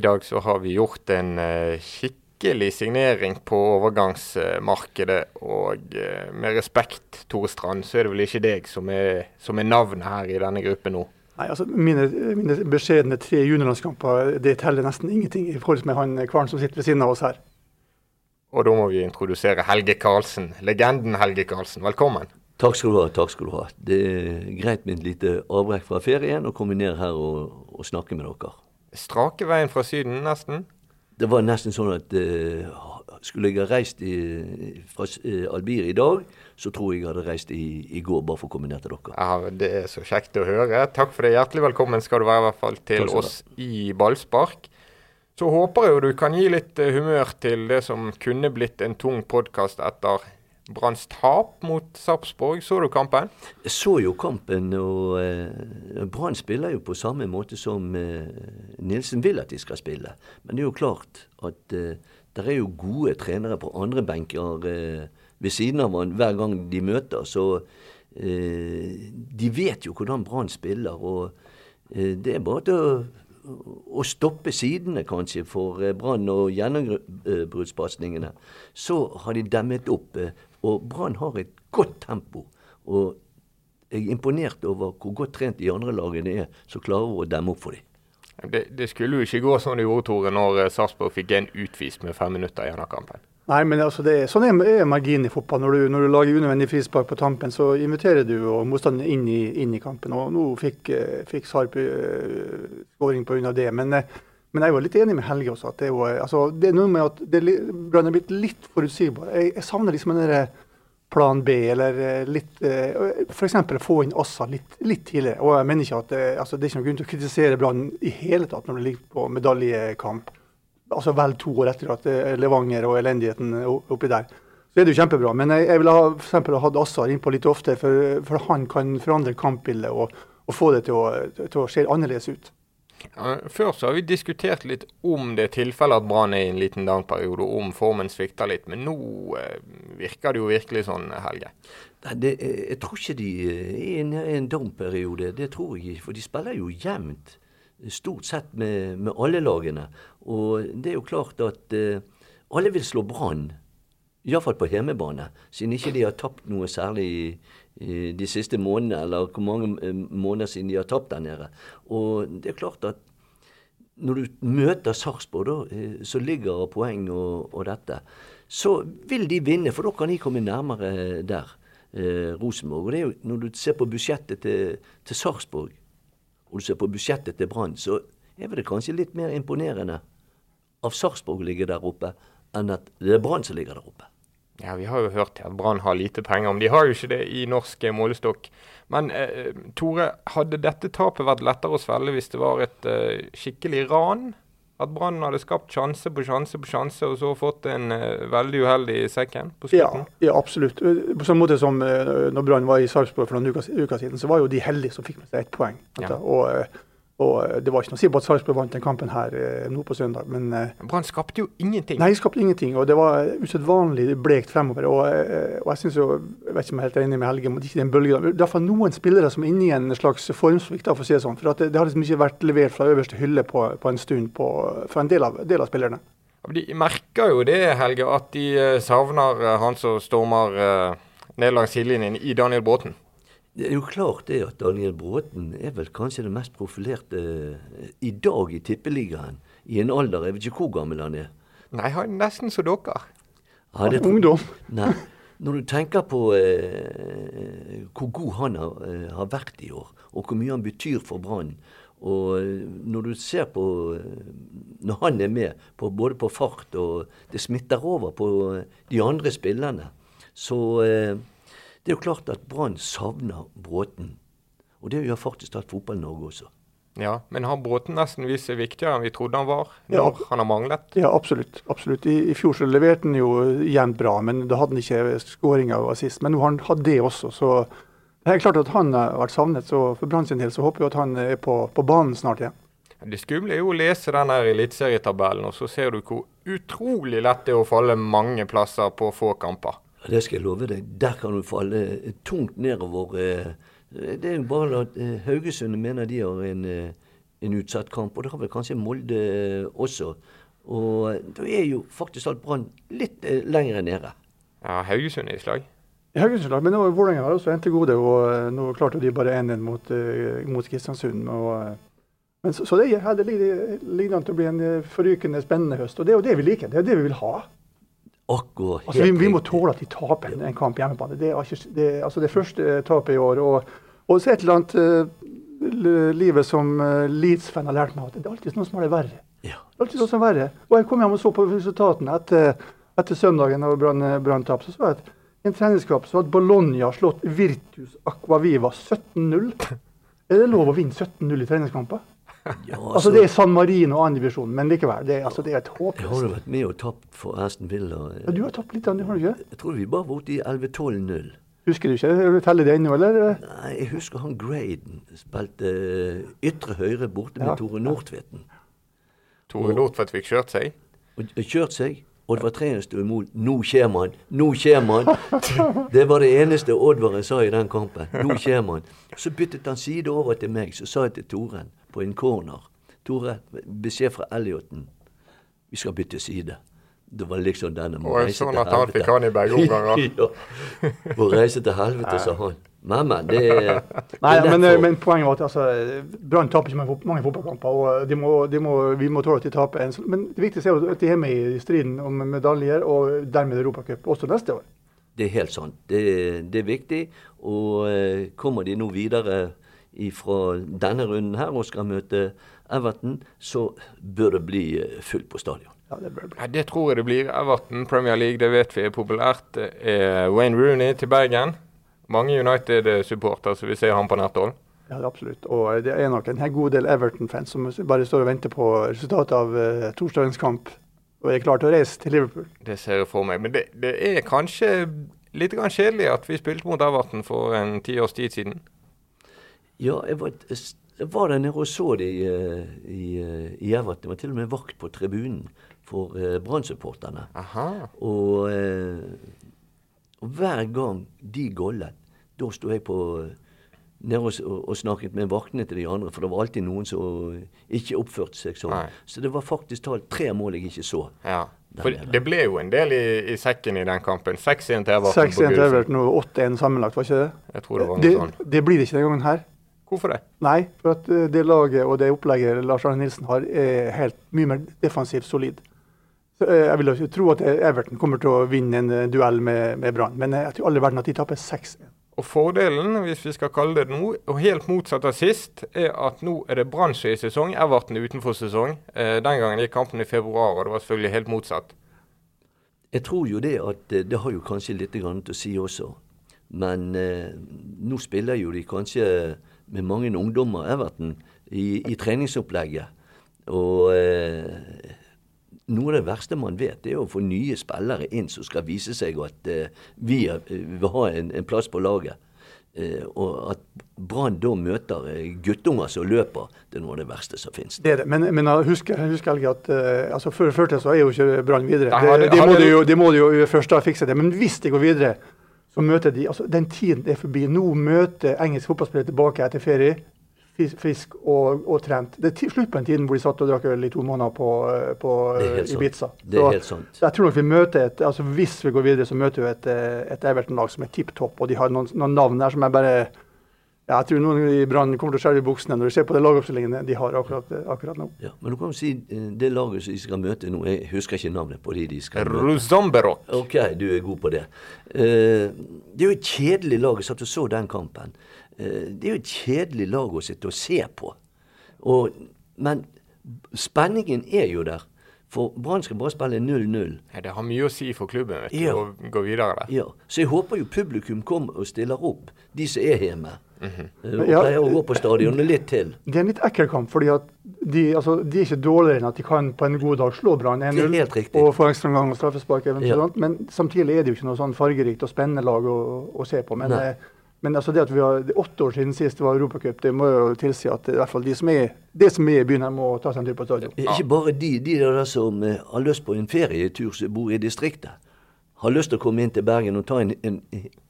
I dag så har vi gjort en uh, skikkelig signering på overgangsmarkedet. Og uh, med respekt, Tore Strand, så er det vel ikke deg som er, som er navnet her i denne gruppen nå? Nei, altså Mine, mine beskjedne tre juniorlandskamper det teller nesten ingenting i forhold til han Kvarn som sitter ved siden av oss her. Og da må vi introdusere Helge Karlsen, legenden Helge Karlsen. Velkommen. Takk skal du ha. takk skal du ha. Det er greit med et lite avbrekk fra ferien og komme ned her og, og, snakke med dere. Strake veien fra Syden, nesten? Det var nesten sånn at uh, skulle jeg ha reist i, fra uh, Albir i dag, så tror jeg jeg hadde reist i, i, går bare for å komme ned til dere. Ja, Det er så kjekt å høre. Takk for det. Hjertelig velkommen skal du være i hvert fall til oss i ballspark. Så håper jeg jo du kan gi litt uh, humør til det som kunne blitt en tung podkast etter Branns tap mot Sarpsborg. Så du kampen? Jeg så jo kampen, og eh, Brann spiller jo på samme måte som eh, Nilsen vil at de skal spille. Men det er jo klart at eh, det er jo gode trenere på andre benker eh, ved siden av han hver gang de møter. Så eh, de vet jo hvordan Brann spiller, og eh, det er bare til å å stoppe sidene, kanskje, for Brann og gjennombruddspasningene, så har de demmet opp. Og Brann har et godt tempo. Og jeg er imponert over hvor godt trent de andre lagene er som klarer å demme opp for dem. Det, det, skulle jo ikke gå sånn det gjorde, Tore, når eh, Sarpsborg fikk en utvist med fem minutter igjen av kampen. Nei, men altså det, sånn er, er marginen i fotball. Når du, når du lager unødvendig frispark på tampen, så inviterer du motstanderen inn, inn, i kampen. Og nå fikk, eh, fikk Sarp uh, skåring pga. det. Men, men jeg er jo litt enig med Helge også. at Det, var, altså, det er noe med at Brann er blitt litt forutsigbar. Jeg, jeg savner liksom den derre plan B, eller eh, litt eh, F.eks. få inn Assa litt, litt, tidligere. Og jeg mener ikke at eh, altså, Det er ikke noen grunn til å kritisere Brann i hele tatt når det ligger på medaljekamp. Altså vel to år etter at Levanger og elendigheten oppi der. Så er det jo kjempebra. Men jeg, jeg ville ha eksempel, hatt Assar innpå litt oftere, for, for, han kan forandre kampbildet og, og få det til å, til å se annerledes ut. Før så har vi diskutert litt om det tilfellet at Brann er i en liten down-periode, om formen svikter litt. Men nå eh, virker det jo virkelig sånn, Helge. Det, jeg tror ikke de er i en, en down-periode. Det tror jeg ikke. For de spiller jo jevnt, stort sett med, med, alle lagene. Og det er jo klart at uh, alle vil slå Brann. Iallfall på hjemmebane, siden ikke de har tapt noe særlig i, de siste månedene, eller hvor mange eh, måneder siden de har tapt der nede. Og det er klart at når du møter Sarpsborg, da, eh, så ligger poeng og, og, dette, så vil de vinne, for da kan de komme nærmere der, eh, Rosenborg. Og det er jo, Når du ser på budsjettet til, til Sarpsborg, og du ser på budsjettet til Brann, så er det kanskje litt mer imponerende av Sarpsborg ligger der oppe, enn at det er Brann som ligger der oppe. Ja, Vi har jo hørt at Brann har lite penger, men de har jo ikke det i norsk målestokk. Men eh, Tore, hadde dette tapet vært lettere å svelge hvis det var et eh, skikkelig ran? At Brann hadde skapt sjanse på sjanse på sjanse, og så fått en eh, veldig uheldig i sekken på slutten? Ja, ja, absolutt. På samme måte som uh, når Brann var i Sarpsborg for noen uker, uker, siden, så var jo de heldige som fikk med seg ett poeng. Ja. Og uh, og eh, Det var ikke noe å si på at Sarpsborg vant den kampen her eh, nå på søndag. Men eh, Brann skapte jo ingenting. Nei, skapte ingenting. og Det var usedvanlig blekt fremover. Og, og jeg synes jo, jeg vet ikke om jeg er helt enig med Helge, men ikke den bølgen. Det er iallfall noen spillere som er inne i en slags formsvikt, for å si det sånn. For det, det, har liksom ikke vært levert fra øverste hylle på, på en stund på, for en del av, del av spillerne. De merker jo det, Helge, at de savner han som stormer ned langs sidelinjen i Daniel Bråten. Det er jo klart det at Daniel Bråten er vel kanskje det mest profilerte uh, i dag i Tippeligaen. I en alder Jeg vet ikke hvor gammel han er. Nei, han er nesten som dere. Han er Ungdom. Nei. Når du tenker på eh, hvor god han har, uh, har, vært i år, og hvor mye han betyr for Brann, og når du ser på Når han er med, på, både på fart og det smitter over på de andre spillerne, så det er jo klart at Brann savner Bråten. Og det gjør faktisk tatt Fotball-Norge også. Ja, Men har Bråten nesten vist seg viktigere enn vi trodde han var, når ja, han har manglet? Ja, absolutt. absolutt. I, I, fjor så leverte han jo igjen bra, men da hadde han ikke skåringa sist. Men nå har han hatt det også, så det er klart at han har vært savnet. Så for Brann sin del så håper vi at han er på, på banen snart igjen. Det skumle er jo å lese den eliteserietabellen, og så ser du hvor utrolig lett det er å falle mange plasser på få kamper. Det skal jeg love deg. Der kan du falle tungt nedover. Eh, det er jo bare at eh, Haugesund mener de har en, eh, en utsatt kamp, og det har vel kanskje Molde også. Og da er jo faktisk alt Brann litt lenger nede. Ja, Haugesund er i slag. I slag, men nå Vålerenga har også en til gode, og nå klarte de bare 1-1 mot, mot Kristiansund. Og, men så, så det, her, det ligger an til å bli en forrykende spennende høst, og det er jo det vi liker. Det er det vi vil ha. Akkurat. Altså, vi, vi, må tåle at de taper en, en kamp hjemmebane. Det er ikke, det, altså det første tapet i år. Og, og så et eller annet uh, livet som uh, Leeds-fan har lært meg, at det er alltid noe som har det verre. Ja. Alltid noe som er verre. Og jeg kom hjem og så på resultatene etter, etter søndagen og branntap. Så så jeg at i en treningskamp så hadde Bologna slått Virtus Aquaviva 17-0. Er det lov å vinne 17-0 i treningskamper? Ja, altså, altså, Det er San Marino og andredivisjon, men likevel. Det, altså, det er et håpløst Har jo vært med og tapt for Aston Villa? Ja, Du har tapt litt, har du ikke? Jeg tror vi bare var borte i 11-12-0. Husker du ikke? Vil du telle det ennå, eller? Nei, jeg husker han Graden spilte uh, ytre høyre borte med ja. Tore Nordtveten. Tore Nordtvedt fikk kjørt seg? Og, kjørt seg. Oddvar Treen sto imot. 'Nå skjer man! Nå skjer man!' Det var det eneste Oddvar sa i den kampen. 'Nå skjer man!' Så byttet han side over til meg. Så sa jeg til Toren på en corner 'Tore, beskjed fra Ellioten. Vi skal bytte side.' Det var liksom denne må reise sånn til helvete. Sånn at han fikk han i begge omganger? ja. Må reise til helvete, sa han. Men, men, det, Nei, det men, men, poenget var at altså, Brann taper ikke mange, fotballkamper. og de må, de må, Vi må tåle at de taper. En, men det viktigste er at de er med i striden om medaljer, og dermed Europacup også neste år. Det er helt sant. Det, det er viktig. Og uh, kommer de nå videre fra denne runden her og skal møte Everton, så bør det bli eh, fullt på stadion. Ja, det, bør bli. Ja, det tror jeg det blir. Everton, Premier League, det vet vi er populært. Det er Wayne Rooney til Bergen. Mange United-supportere som vil se ham på nært hold. Ja, absolutt. Og det er nok en god del Everton-fans som bare står og venter på resultatet av uh, torsdagens kamp og er klar til å reise til Liverpool. Det ser jeg for meg. Men det, det er kanskje litt kjedelig at vi spilte mot Everton for en ti års tid siden. Ja, jeg var, jeg var der nede og så det i, eh, i, eh, i Everton. Jeg var til og med vakt på tribunen for uh, Brann-supporterne. Og, uh, og, hver gang de gollet, da sto jeg på nede og, og, snakket med vaktene til de andre, for det var alltid noen som ikke oppførte seg sånn. Nei. Så det var faktisk talt tre mål jeg ikke så. Ja. For det ble jo en del i, i sekken i den kampen. 6-1 til Everton 6-1 til Everton og 8-1 sammenlagt, var ikke det? Jeg tror Det var noe det, sånn. Det blir det ikke denne gangen her. Hvorfor det? Nei, for at det laget og det opplegget Lars Arne Nilsen har, er helt mye mer defensivt solid. Så jeg vil tro at Everton kommer til å vinne en eh, duell med, med Brann, men jeg tror alle verden at de taper 6-1. Og Fordelen, hvis vi skal kalle det noe, og helt motsatt av sist, er at nå er det Brann som er i sesong, Everton er utenfor sesong. Eh, den gangen gikk kampen i februar, og det var selvfølgelig helt motsatt. Jeg tror jo det at det har jo kanskje litt til å si også. Men eh, nå spiller jo de kanskje med mange ungdommer, Everton, i, i treningsopplegget. Og eh, noe av det verste man vet, det er å få nye spillere inn som skal vise seg at eh, vi er, vil ha en, en, plass på laget. Eh, og at Brann da møter eh, guttunger som løper, det er noe av det verste som finnes. Det er det. Men, men husk, husk Helge, at uh, altså, før, før så er jo ikke Brann videre. Det, det, må de jo, de må de jo først da fikse det. Men hvis de går videre, så møter de altså Den tiden er forbi. Nå møter engelske fotballspillere tilbake etter ferie frisk og, og trent. Det er slutt på den tiden hvor de satt og drakk øl i to måneder på, på Ibiza. Det er helt sant. Så jeg tror nok vi møter et, altså Hvis vi går videre, så møter vi et, eh, et Everton-lag som er tipp topp. Og de har noen, noen, navn der som er bare Jeg tror noen i Brann kommer til å skjelve i buksene når de ser på de lagoppstillingene de har akkurat, akkurat, nå. Ja, Men du kan jo si eh, det laget som de skal møte nå Jeg husker ikke navnet på de de skal møte. Ruzomberok. Ok, du er god på det. Uh, det er jo et kjedelig lag. Jeg satt og så den kampen. Eh, det er jo et kjedelig lag å sitte og se på. Og, men spenningen er jo der. For Brann skal bare spille 0-0. Ja, det har mye å si for klubben vet du, ja. å gå videre der. Ja. Så jeg håper jo publikum kommer og stiller opp, de som er hjemme. Mm -hmm. Og pleier å gå på stadionet litt til. Det er en litt ekkel kamp, fordi at de, altså, de, er ikke dårligere enn at de kan på en god dag slå Brann 1-0 og få ekstraomgang og straffespark. Ja. Men samtidig er det jo ikke noe sånn fargerikt og spennende lag å, å se på. Men Nei. Men altså det at vi har åtte år siden sist det var Europacup, det må jo tilsi at i hvert fall de som er, de som er i byen, her må ta seg en tur på stadion. Ikke bare de, de der som har lyst på en ferietur som bor i distriktet. har lyst til å komme inn til Bergen og ta en, en,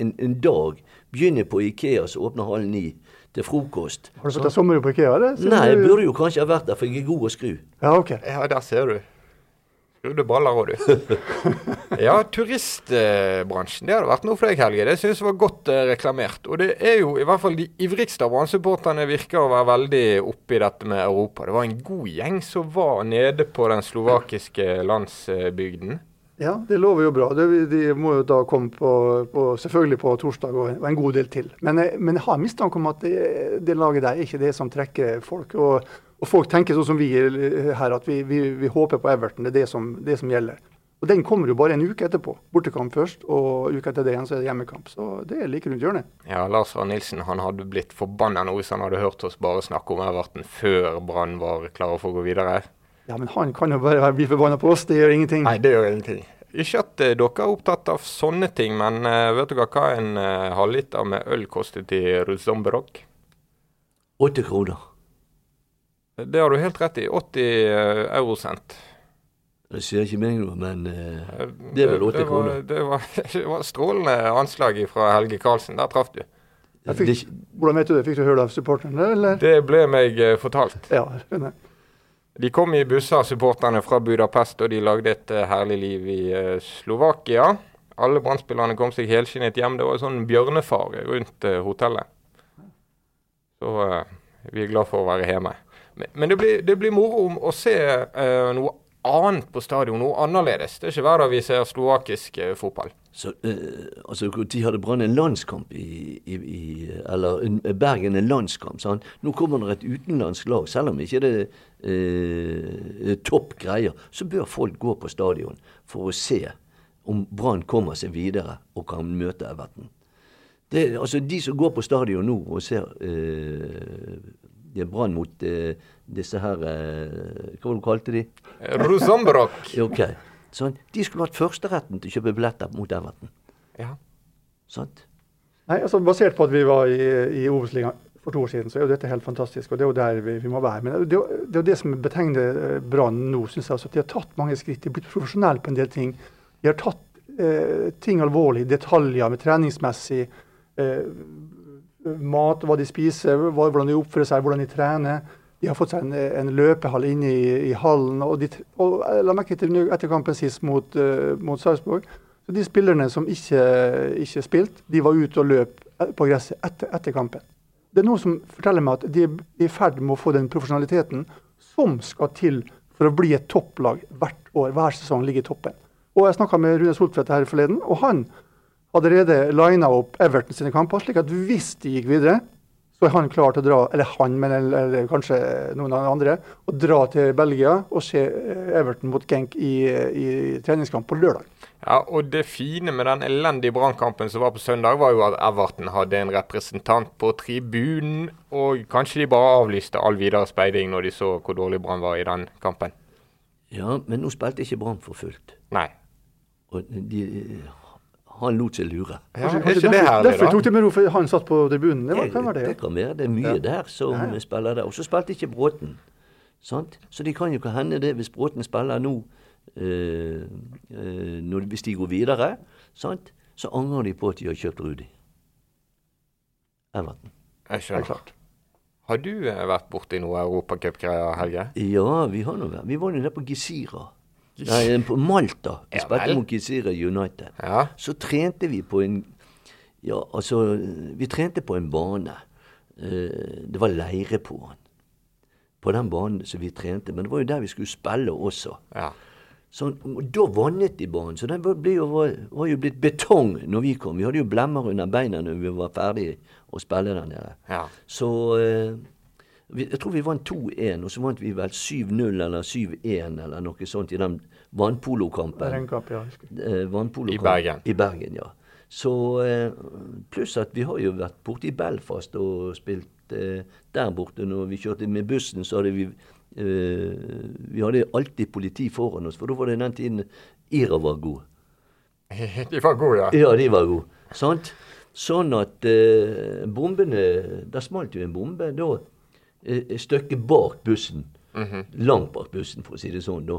en, en dag, begynne på Ikea så åpner halv ni, til frokost Har du fått deg sommerjobb på Ikea? eller? Nei, jeg burde jo kanskje ha vært der, for jeg er god å skru. Ja, ok. Ja, der ser du. Skrudde baller òg, du. ja, turistbransjen. Det hadde vært noe for deg, Helge. Det synes jeg var godt eh, reklamert. Og det er jo i hvert fall de ivrigste av Brann-supporterne virker å være veldig oppe i dette med Europa. Det var en god gjeng som var nede på den slovakiske landsbygden. Ja, det lover jo bra. De må jo da komme på, på, selvfølgelig på torsdag og og en god del til. Men, jeg- men jeg har mistanke om at det, det laget der er ikke det som trekker folk. Og, og folk tenker sånn som vi her, at vi, vi, vi håper på Everton. Det er det som, det som gjelder. Og den kommer jo bare en uke etterpå. Bortekamp først, og uka etter det igjen så er det hjemmekamp. Så det er like rundt hjørnet. Ja, Lars Arne Nilsen han hadde blitt forbanna nå hvis han hadde hørt oss bare snakke om Everton før Brann var klare for å gå videre. Ja, men han kan jo bare bli forbanna på oss, det gjør ingenting. Nei, det gjør ingenting. Ikke at eh, dere er opptatt av sånne ting, men eh, vet dere hva en uh, halvliter med øl kostet i Ruzomberok? Åtte kroner. Det har du helt rett i. 80 eh, eurocent. Det sier ikke meg noe, men eh, Eh, Det er vel 80 kroner. Det var, det var strålende anslag fra Helge Karlsen. Der traff du. Jeg fikk, hvordan vet du det? Fikk du høre det av supporterne, eller? Det ble meg fortalt. Ja, skjønner. De kom i busser, supporterne fra Budapest, og de lagde et herlig liv i Slovakia. Alle Brann-spillerne kom seg helskinnet hjem. Det var en sånn bjørnefare rundt hotellet. Så vi er glad for å være hjemme. Men, det, blir, det blir moro å se uh, noe annet på stadion, noe annerledes. Det er ikke hver dag vi ser slovakisk uh, fotball. så, uh, altså, De hadde Brann en landskamp i, i, i Eller en, Bergen en landskamp? Sant? Nå kommer det et utenlandsk lag, selv om ikke det er eh, topp greier. Så bør folk gå på stadion for å se om Brann kommer seg videre og kan møte Everton. Det, altså De som går på stadion nå og ser eh, det er Brann mot eh, disse her eh, Hva var det du kalte de? Eh, okay. Ok. Sånn, de skulle hatt førsteretten til å kjøpe billetter mot Everton. Ja. Sant? Nei, altså Basert på at vi var i, i Obos-ligaen for to år siden, så er jo dette helt fantastisk. og Det er jo der vi, vi må være. Men det, er det er jo det som betegner Brann nå. Synes jeg, altså, at De har tatt mange skritt. De har blitt profesjonelle på en del ting. De har tatt eh, ting alvorlig. Detaljer med treningsmessig. Eh, mat, hva de spiser, hvordan de oppfører seg, hvordan de trener. De har fått seg en, en løpehall inne i, i hallen. og, de, og La merke til etter kampen sist mot, uh, mot Sarpsborg. De spillerne som ikke, ikke spilte, de var ute og løp på gresset etter, etter kampen. Det er noe som forteller meg at de er i ferd med å få den profesjonaliteten som skal til for å bli et topplag hvert år, hver sesong ligger i toppen. Og Jeg snakka med Rune Soltvedt her forleden, og han allerede lina opp Everton sine kamper, slik at hvis de gikk videre, så er han klar til å dra, eller han, men eller, eller kanskje noen av de andre, og dra til Belgia og se eh, Everton mot Genk i, i treningskamp på lørdag. Ja, og det fine med den elendige brannkampen som var på søndag, var jo at Everton hadde en representant på tribunen, og kanskje de bare avlyste all videre speiding når de så hvor dårlig Brann var i den kampen. Ja, men nå spilte ikke Brann for fullt. Nei. Og de, han lot seg lure. Ja, Kanskje- kanskje derfor, herlig, derfor tok de med ro, for han satt på tribunen. Det, var, Det, det, det kan være. Det er mye Ja. der som Ja, spiller der. Og så spilte ikke Bråten. Sant? Så det kan jo ikke hende det hvis Bråten spiller nå, øh, øh, hvis de går videre, sant? så angrer de på at de har kjøpt Rudi. Everton. Jeg skjønner. klart. Har du eh, vært borti noe europacupgreier, Helge? Ja, vi har noe. Vi var jo nede på Gizira. Nei, på Malta. Vi spilte mot Gizira United. Ja. Så trente vi på en Ja, altså Vi trente på en bane. Eh, Det var leire på den. På den banen som vi trente. Men det var jo der vi skulle spille også. ja. Så, da vannet de banen. Så den ble jo, var, var jo blitt betong når vi kom. Vi hadde jo blemmer under beina når vi var ferdige å spille der nede. Ja. Så eh, jeg tror vi vant 2-1, og så vant vi vel 7-0 eller 7-1 eller noe sånt i den vannpolokampen. Ja. Eh. I Bergen. I Bergen, ja. Så eh, Pluss at vi har jo vært borte i Belfast og spilt eh, der borte. Når vi kjørte med bussen, så hadde vi eh, Vi hadde alltid politi foran oss, for da var det den tiden Ira var god. De var gode, ja. Ja, de var gode. Sant? Sånn at eh, bombene Der smalt jo en bombe da et stykke bak bussen. Mhm. Langt bak bussen, for å si det sånn. da.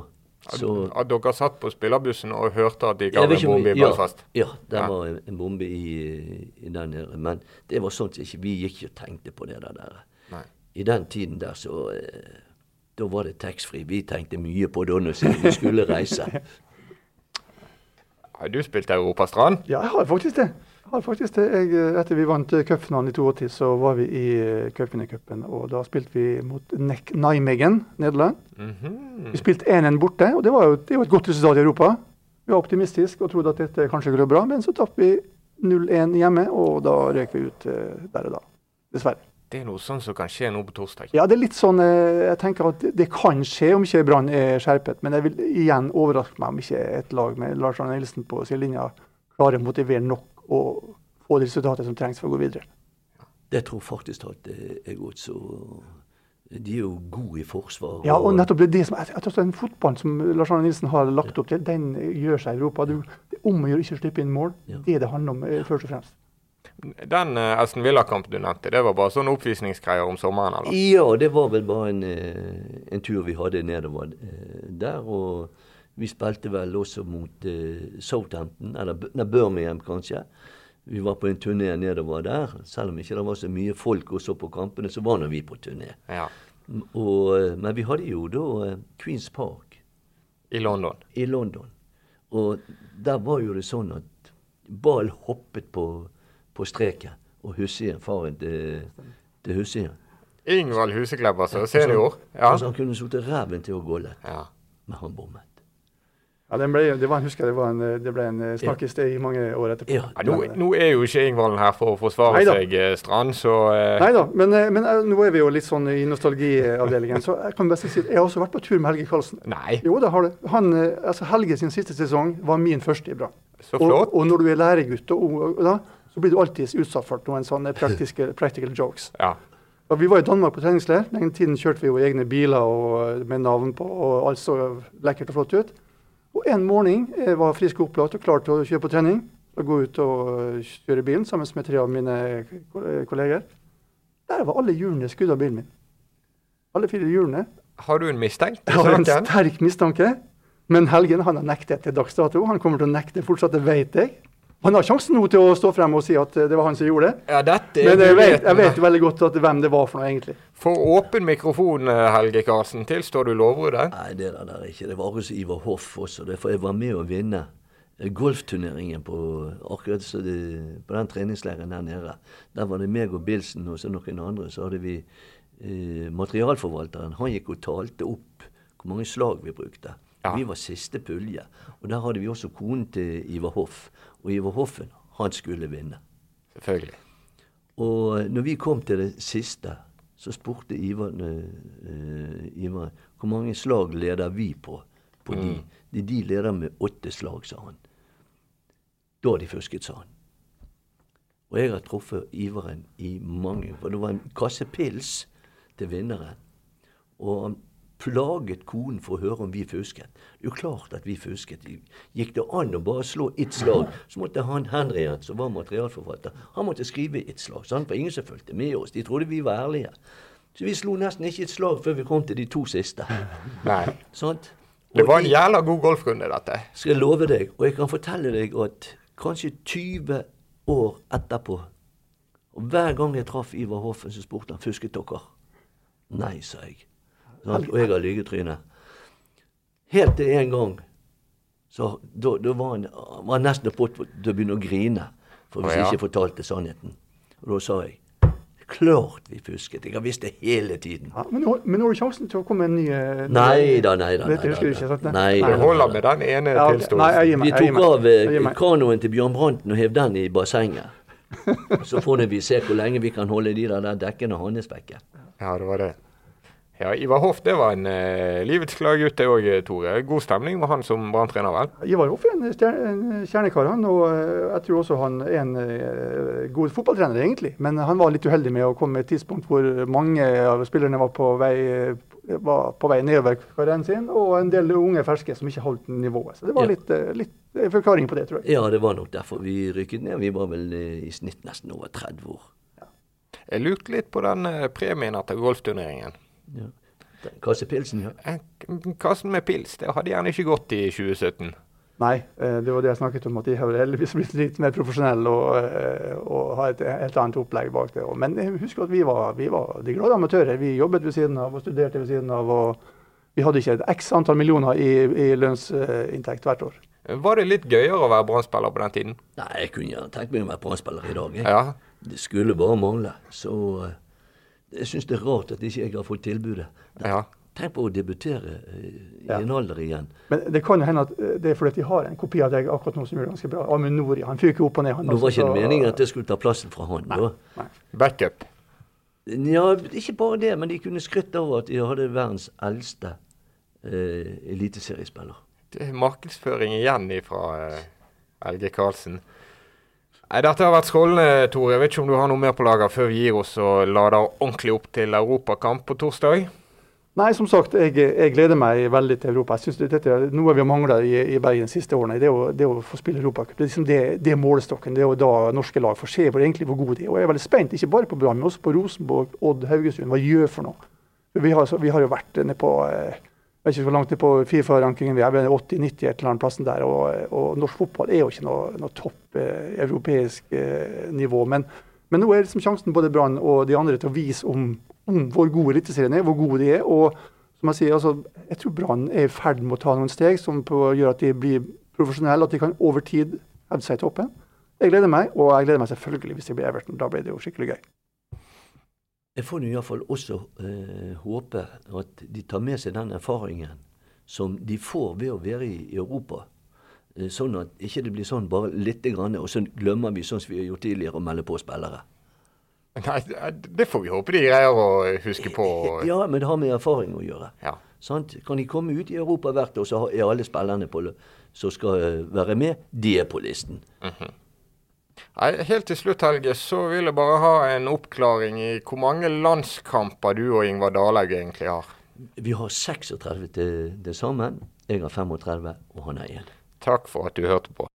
Så At dere satt på spillerbussen og hørte at de ga en bombe i ja, Belfast? Ja, det Ja. var en, bombe i, i den nede. Men det var sånt som ikke Vi gikk ikke og tenkte på det der. der. Nei. I den tiden der så eh, Da var det taxfree. Vi tenkte mye på det når vi skulle reise. Har du spilt Europastrand? Ja, jeg har faktisk det. Har faktisk det. Jeg, eh, etter vi vant eh, cupfinalen i 82, så var vi i cupvinnercupen. Og da spilte vi mot Nek Nijmegen, Nederland. Mhm. Vi spilte 1-1 borte, og det, var jo, det jo et godt resultat i Europa. Vi var optimistiske og trodde at dette kanskje går bra, men så tapte vi 0-1 hjemme, og da røk vi ut eh, der og da. Dessverre. Det er noe sånn som kan skje nå på torsdag. Ja, det er litt sånn eh, Jeg tenker at det, det kan skje om ikke Brann er skjerpet, men jeg vil igjen overraske meg om ikke et lag med Lars Arne Nilsen på sidelinja klarer å motivere nok og få det resultatet som trengs for å gå videre. Det tror faktisk at det er godt. Så de er jo gode i forsvar. Ja, og nettopp det det som jeg, jeg tror Den fotballen som Lars Arne Nilsen har lagt opp til, den gjør seg i Europa. Du, det er om å gjøre ikke å slippe inn mål. Ja. Det er det handler om eh, først og fremst. Den uh, Esten Villa-kampen du nevnte, det var bare sånn oppvisningsgreier om sommeren, eller? Ja, det var vel bare en, eh, en tur vi hadde nedover eh, der. Og vi spilte vel også mot uh, Southampton, eller nei, Birmingham kanskje. Vi var på en turné nedover der. Selv om ikke det var så mye folk og så på kampene, så var nå vi på turné. Ja. Og, eh, men vi hadde jo da eh, Queens Park I London. i London. Og der var jo det sånn at ball hoppet på, på streken. Og Hussien, faren til, til Hussien Ingvald Huseklepper, altså. Senior. Ja. Altså, han kunne sittet ræven til å gåle, ja. men han bommet. Ja, den ble, det var, jeg husker det, var en, eh, det ble en eh, snakkis i mange år etterpå. Ja. Nå, nå er jo ikke Ingvalden her for å forsvare Neida. seg, eh, Strand, så eh, Nei da, men, men nå er vi jo litt sånn i nostalgiavdelingen. Så jeg kan best si at jeg har også vært på tur med Helge Karlsen. Nei, Jo, det har du. Han, altså Helge sin siste sesong var min første i Brann. så flott. og når du er læregutt, og, og da, så blir du alltid utsatt for noen sånne practical jokes. Ja. Og vi var i Danmark på treningsleir. Den tiden kjørte vi jo egne biler og, med navn på, og alt så lekkert og flott ut. Og en morgen jeg var frisk og opplagt og klar til å kjøre på trening. Og gå ut og øh, kjøre bilen sammen med tre av mine kolleger. Der var alle hjulene skudd av bilen min. Alle fire hjulene. Har du en mistenkt? Jeg har en sterk mistanke. Men Helgen han har nektet til dags dato. Han kommer til å nekte fortsatt, det vet jeg. Han har sjansen nå til å stå frem og si at eh, det var han som gjorde det. Ja, dette er Men jeg vet, jeg vet veldig godt at hvem det var for noe, egentlig. For åpen mikrofon, eh, Helge Karlsen, tilstår du lovbruddet? Nei, det der, der er ikke. Det var hos Ivar Hoff også. Det, for jeg var med å vinne eh, golfturneringen på akkurat så det, på den treningsleiren der nede. Der var det meg og Bilsen og så noen andre. Så hadde vi eh, materialforvalteren. Han gikk og talte opp hvor mange slag vi brukte. Ja. Vi var siste pulje. Og der hadde vi også konen til Ivar Hoff. Og Ivar Hoffen, han skulle vinne. Selvfølgelig. Og når vi kom til det siste, så spurte Ivar, uh, Ivar hvor mange slag leder vi på. på de. de. De leder med åtte slag, sa han. Da har de fusket, sa han. Og jeg har truffet Ivaren i mange For det var en kasse pils til vinneren. Og han plaget konen for å høre om vi fusket. Det er jo klart at vi fusket. Gikk det an å bare slå ett slag, så måtte han Henry, som var materialforfatter, han måtte skrive ett slag. Sant? For ingen som fulgte med oss. De trodde vi var ærlige. Så vi slo nesten ikke et slag før vi kom til de to siste. Nei. Sant? Det var en jævla god golfrunde, dette. skal jeg love deg, og jeg kan fortelle deg at kanskje 20 år etterpå Og hver gang jeg traff Ivar Hoffen, så spurte han fusket dere. Nei, sa jeg. Sant? Og jeg har lygetryne. Helt til en gang så da, da var han, var nesten på til å begynne å grine. For hvis jeg ikke fortalte sannheten. Og da sa jeg klart vi fusket. Jeg har visst det hele tiden. Ja, men, nå, men nå har du sjansen til å komme med en ny Nei da, nei da. Nei da. Nei, Nei. Det nei, holder med den ene Ja. Tilståelsen. Vi tok av eh, kanoen til Bjørn Branten og hev den i bassenget. Så får vi se hvor lenge vi kan holde de der, der dekkene hans vekke. Ja, det var det. Ja, Ivar Hoff det var en uh, livets glade gutt, det òg, Tore. God stemning med han som branntrener, vel? Ivar Hoff er en, stjerne, en kjernekar, han. Og eh, jeg tror også han er en uh, god fotballtrener, egentlig. Men han var litt uheldig med å komme med et tidspunkt hvor mange av spillerne var på vei, var på vei nedover karrieren sin, og en del unge ferske som ikke holdt nivået. Så det var Ja. litt, eh, litt eh, forklaring på det, tror jeg. Ja, det var nok derfor vi rykket ned. Vi var vel eh, i snitt nesten over 30 år. Jeg lurte litt på den eh, premien etter golfturneringen. Ja. Kasse pilsen, ja. Kassen med pils, det hadde gjerne ikke gått i 2017. Nei, eh, det var det jeg snakket om, at de har heldigvis blitt litt mer profesjonelle og, eh, og har et helt annet opplegg bak det. Men husk at vi var, vi var de glade amatører. Vi jobbet ved siden av og studerte ved siden av. og Vi hadde ikke et x antall millioner i, i lønnsinntekt hvert år. Var det litt gøyere å være brann på den tiden? Nei, jeg kunne gjerne tenkt meg å være brann i dag. Jeg. Ja. Det skulle bare mangle. Så eh, jeg syns det er rart at ikke jeg har fått tilbudet. ja. Tenk på å debutere uh, i ja. en alder igjen. Men det kan jo hende at eh, det er fordi de har en kopi av deg akkurat nå som gjør det ganske bra. Amund Nori. Han fyker opp og ned. Han nå var ikke det meningen at det skulle ta plassen fra han. Nei, nei. Backup? Ja, ikke bare det, men de kunne skrytt av at de hadde verdens eldste eh, eliteseriespiller. Det er markedsføring igjen fra eh, Elge Karlsen. Nei, Dette har vært strålende, Tore. Jeg vet ikke om du har noe mer på lager før vi gir oss og lader ordentlig opp til europakamp på torsdag? Nei, som sagt, jeg, jeg gleder meg veldig til Europa. Jeg synes dette er Noe vi har mangla i, i, Bergen de siste årene, det er å, det er å få spille Europacup. Det, liksom det, det er målestokken. Det er da norske lag får se hvor, egentlig hvor gode de er. Og jeg er veldig spent, ikke bare på Brann, men også på Rosenborg, Odd, Haugesund. Hva gjør for noe. Vi har, vi har jo vært nede på eh, vet ikke hvor langt på Fifa-rankingen vi er, 80-90 et eller annet plassen der. Og, og, norsk fotball er jo ikke noe, noe topp eh, europeisk eh, nivå. Men, men, nå er liksom sjansen både Brann og de andre til å vise om, om hvor gode Eliteserien er, hvor gode de er. og som Jeg sier, altså, jeg tror Brann er i ferd med å ta noen steg som gjør at de blir profesjonelle, at de kan over tid hevde seg i toppen. Jeg gleder meg, og jeg gleder meg selvfølgelig hvis det blir Everton. Da blir det jo skikkelig gøy. Jeg får iallfall også eh, håpe at de tar med seg den erfaringen som de får ved å være i Europa. Eh, sånn at ikke det blir sånn bare lite grann, og så glemmer vi sånn som vi har gjort tidligere, å melde på spillere. Nei, det får vi håpe de greier å huske på. Ja, men det har med erfaring å gjøre. Ja. Sant? kan de komme ut i Europa hvert år, så er alle spillerne på, som skal eh, være med, de er på listen. Mm -hmm. Nei, Helt til slutt, Helge, så vil jeg bare ha en oppklaring i hvor mange landskamper du og Ingvar Dahlaug egentlig har. Vi har 36 til, til sammen. Jeg har 35, og han har én. Takk for at du hørte på.